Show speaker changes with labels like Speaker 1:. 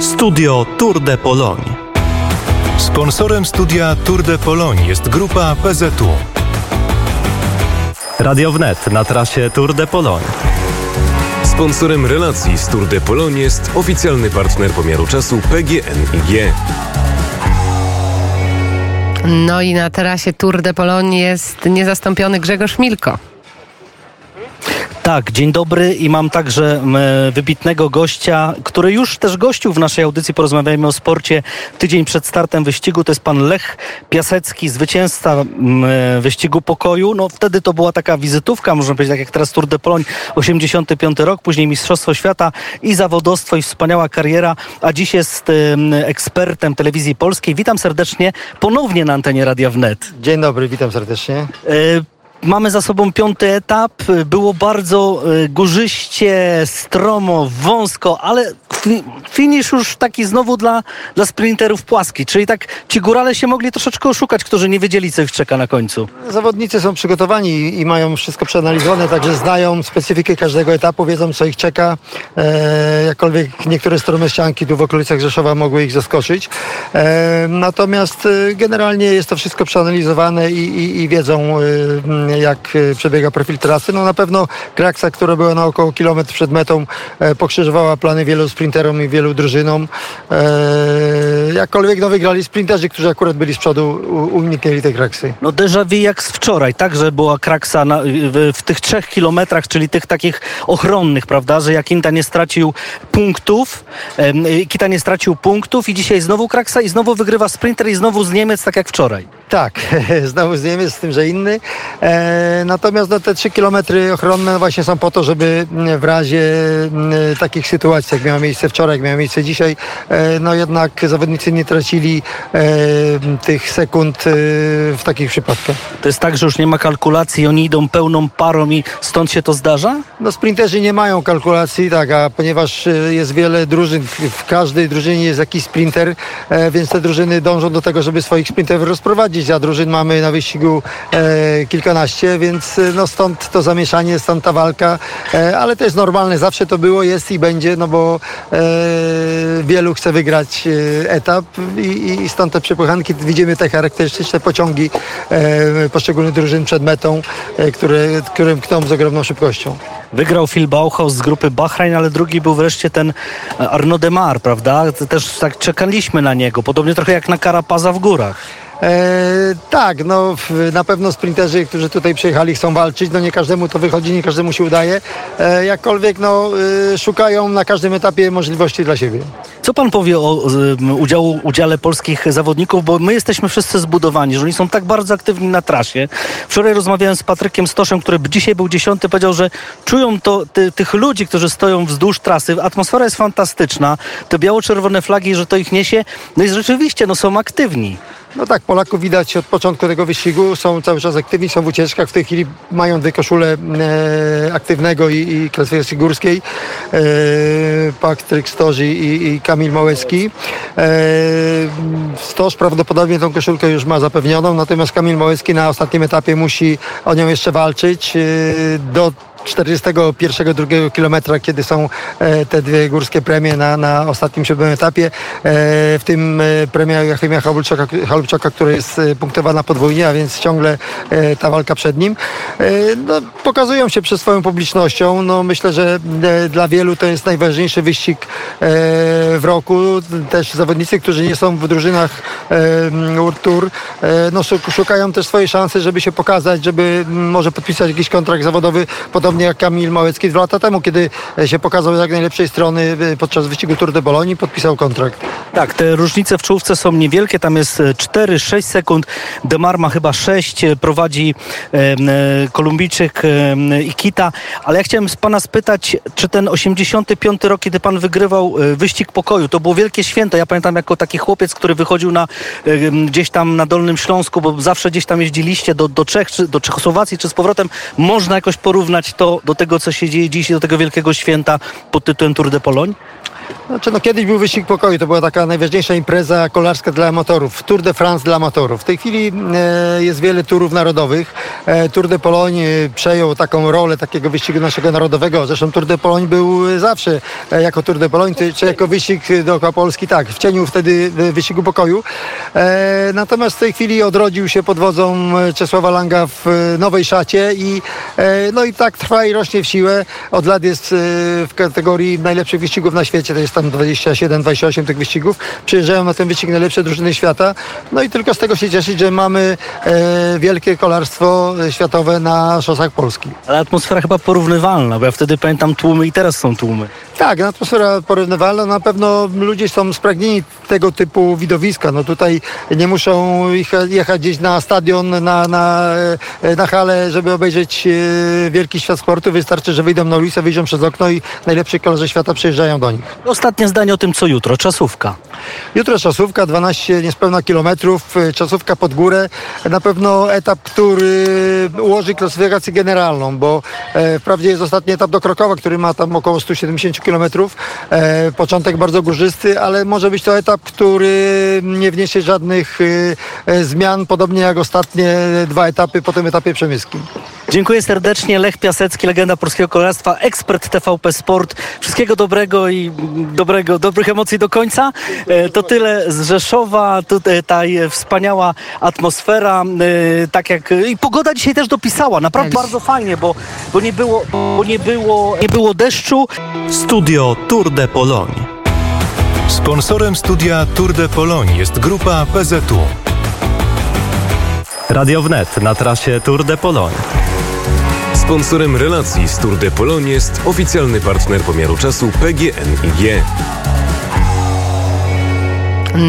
Speaker 1: Studio Tour de Pologne. Sponsorem studia Tour de Pologne jest grupa PZU. Radio Wnet na trasie Tour de Pologne.
Speaker 2: Sponsorem relacji z Tour de Pologne jest oficjalny partner pomiaru czasu PGNiG.
Speaker 3: No i na trasie Tour de Pologne jest niezastąpiony Grzegorz Milko.
Speaker 4: Tak, dzień dobry i mam także wybitnego gościa, który już też gościł w naszej audycji Porozmawiajmy o sporcie tydzień przed startem wyścigu. To jest pan Lech Piasecki, zwycięzca wyścigu pokoju. No wtedy to była taka wizytówka, można powiedzieć, tak jak teraz Tour de Pologne, 85 rok, później Mistrzostwo Świata i zawodowstwo i wspaniała kariera, a dziś jest em, ekspertem telewizji polskiej. Witam serdecznie ponownie na antenie Radia Wnet.
Speaker 5: Dzień dobry, witam serdecznie.
Speaker 4: E, Mamy za sobą piąty etap. Było bardzo e, górzyście, stromo, wąsko, ale finisz już taki znowu dla, dla sprinterów płaski. Czyli tak ci górale się mogli troszeczkę oszukać, którzy nie wiedzieli, co ich czeka na końcu.
Speaker 5: Zawodnicy są przygotowani i mają wszystko przeanalizowane, także znają specyfikę każdego etapu, wiedzą co ich czeka. E, jakkolwiek niektóre strome ścianki tu w okolicach Rzeszowa mogły ich zaskoczyć. E, natomiast e, generalnie jest to wszystko przeanalizowane i, i, i wiedzą e, jak e, przebiega profil trasy. No na pewno Kraksa, która była na około kilometr przed metą, e, pokrzyżowała plany wielu sprinterom i wielu drużynom. E, jakkolwiek no, wygrali sprinterzy, którzy akurat byli z przodu, uniknęli tej Kraksy.
Speaker 4: No déjà vu jak z wczoraj, także była kraksa na, w, w tych trzech kilometrach, czyli tych takich ochronnych, prawda, że jak Inta nie stracił punktów, em, Kita nie stracił punktów i dzisiaj znowu kraksa i znowu wygrywa sprinter i znowu z Niemiec, tak jak wczoraj.
Speaker 5: Tak, znowu z Niemiec, z tym, że inny. E, natomiast no, te trzy kilometry ochronne właśnie są po to, żeby mm, w razie mm, takich sytuacji, jak miała miejsce wczoraj, jak miała miejsce dzisiaj, e, no jednak zawodnicy nie tracili e, tych sekund e, w takich przypadkach.
Speaker 4: To jest tak, że już nie ma kalkulacji, oni idą pełną parą i stąd się to zdarza?
Speaker 5: No sprinterzy nie mają kalkulacji, tak, a ponieważ e, jest wiele drużyn, w- każdej drużynie jest jakiś sprinter, e, więc te drużyny dążą do tego, żeby swoich sprinterów rozprowadzić, a drużyn mamy na wyścigu e, kilkanaście, więc e, no stąd to zamieszanie, stąd ta walka, e, ale jest normalne, zawsze to było, jest i będzie, no bo e, wielu chce wygrać e, etap i, i stąd te przepychanki, widzimy te charakterystyczne pociągi e, poszczególnych drużyn przed metą, które, które mkną z ogromną szybkością.
Speaker 4: Wygrał Phil Bauhaus z grupy Bahrain, ale drugi był wreszcie ten Arnaud Demar, prawda? Też tak czekaliśmy na niego, podobnie trochę jak na Karapaza w górach.
Speaker 5: E, tak, no na pewno sprinterzy, którzy tutaj przyjechali chcą walczyć, no nie każdemu to wychodzi, nie każdemu się udaje, e, jakkolwiek no e, szukają na każdym etapie możliwości dla siebie.
Speaker 4: Co pan powie o udziału, udziale polskich zawodników, bo my jesteśmy wszyscy zbudowani, że oni są tak bardzo aktywni na trasie. Wczoraj rozmawiałem z Patrykiem Stoszem, który dzisiaj był dziesiąty, powiedział, że czują to ty, tych ludzi, którzy stoją wzdłuż trasy. Atmosfera jest fantastyczna, te biało-czerwone flagi, że to ich niesie. No i rzeczywiście, no są aktywni.
Speaker 5: No tak, Polaków widać od początku tego wyścigu, są cały czas aktywni, są w ucieczkach, w tej chwili mają dwie koszule e, aktywnego i, i klasyfikacji górskiej, e, Patryk Stoży i, i Kamil Małecki. E, Stoż prawdopodobnie tą koszulkę już ma zapewnioną, natomiast Kamil Małecki na ostatnim etapie musi o nią jeszcze walczyć. E, do 41 drugiego kilometra, kiedy są e, te dwie górskie premie na, na ostatnim siódmym etapie, e, w tym e, premia Joachima Halubczaka, Halubczaka, która jest punktowana podwójnie, a więc ciągle ta walka przed nim. No, pokazują się przed swoją publicznością. No, myślę, że dla wielu to jest najważniejszy wyścig w roku. Też zawodnicy, którzy nie są w drużynach World Tour, no, szuk- szukają też swojej szansy, żeby się pokazać, żeby może podpisać jakiś kontrakt zawodowy, podobnie jak Kamil Małecki dwa lata temu, kiedy e, się pokazał z jak najlepszej strony e, podczas wyścigu Tour de Bologna, podpisał kontrakt.
Speaker 4: Tak, te różnice w czołówce są niewielkie, tam jest e, 4-6 sekund, Demar ma chyba 6, e, prowadzi e, e, Kolumbijczyk e, ale ja chciałem z pana spytać, czy ten 85 rok, kiedy pan wygrywał e, wyścig pokoju, to było wielkie święto, ja pamiętam jako taki chłopiec, który wychodził na, e, gdzieś tam na Dolnym Śląsku, bo zawsze gdzieś tam jeździliście do, do Czech, czy do Czechosłowacji, czy z powrotem, można jakoś porównać do tego, co się dzieje dziś do tego wielkiego święta pod tytułem Tour de Pologne?
Speaker 5: Znaczy, no kiedyś był wyścig pokoju, to była taka najważniejsza impreza kolarska dla amatorów, Tour de France dla amatorów. W tej chwili e, jest wiele turów narodowych. E, Tour de Pologne przejął taką rolę takiego wyścigu naszego narodowego. Zresztą Tour de Pologne był zawsze e, jako Tour de Pologne, czy jako wyścig dookoła Polski, tak, w cieniu wtedy e, wyścigu pokoju. E, natomiast w tej chwili odrodził się pod wodzą Czesława Langa w e, nowej szacie i e, no i tak trwa i rośnie w siłę. Od lat jest e, w kategorii najlepszych wyścigów na świecie, to jest tam 27-28 tych wyścigów. Przyjeżdżają na ten wyścig najlepsze drużyny świata. No i tylko z tego się cieszyć, że mamy e, wielkie kolarstwo światowe na szosach Polski.
Speaker 4: Ale atmosfera chyba porównywalna, bo ja wtedy pamiętam tłumy i teraz są tłumy.
Speaker 5: Tak, atmosfera porównywalna. Na pewno ludzie są spragnieni tego typu widowiska. No tutaj nie muszą jechać gdzieś na stadion, na, na, e, na halę, żeby obejrzeć e, wielki świat sportu. Wystarczy, że wyjdą na ulicę, wyjdą przez okno i najlepsi kolarze świata przyjeżdżają do nich.
Speaker 4: Ostatnie zdanie o tym, co jutro. Czasówka.
Speaker 5: Jutro czasówka, 12 niespełna kilometrów, y, czasówka pod górę. Na pewno etap, który ułoży klasyfikację generalną, bo e, wprawdzie jest ostatni etap do Krokowa, który ma tam około 170 kilometrów. E, początek bardzo górzysty, ale może być to etap, który nie wniesie żadnych y, e, zmian, podobnie jak ostatnie dwa etapy po tym etapie przemyskim.
Speaker 4: Dziękuję serdecznie. Lech Piasecki, legenda polskiego kolarstwa, ekspert TVP Sport. Wszystkiego dobrego i dobrego, dobrych emocji do końca. E, To tyle z Rzeszowa. Tutaj wspaniała atmosfera. e, Tak jak i pogoda dzisiaj też dopisała. Naprawdę
Speaker 3: Tak.
Speaker 4: bardzo fajnie, bo, bo nie było, bo nie było, nie było deszczu.
Speaker 1: Studio Tour de Pologne. Sponsorem studia Tour de Pologne jest grupa PZU. Radio Wnet na trasie Tour de Pologne.
Speaker 2: Sponsorem relacji z Tour de Pologne jest oficjalny partner pomiaru czasu PGNiG.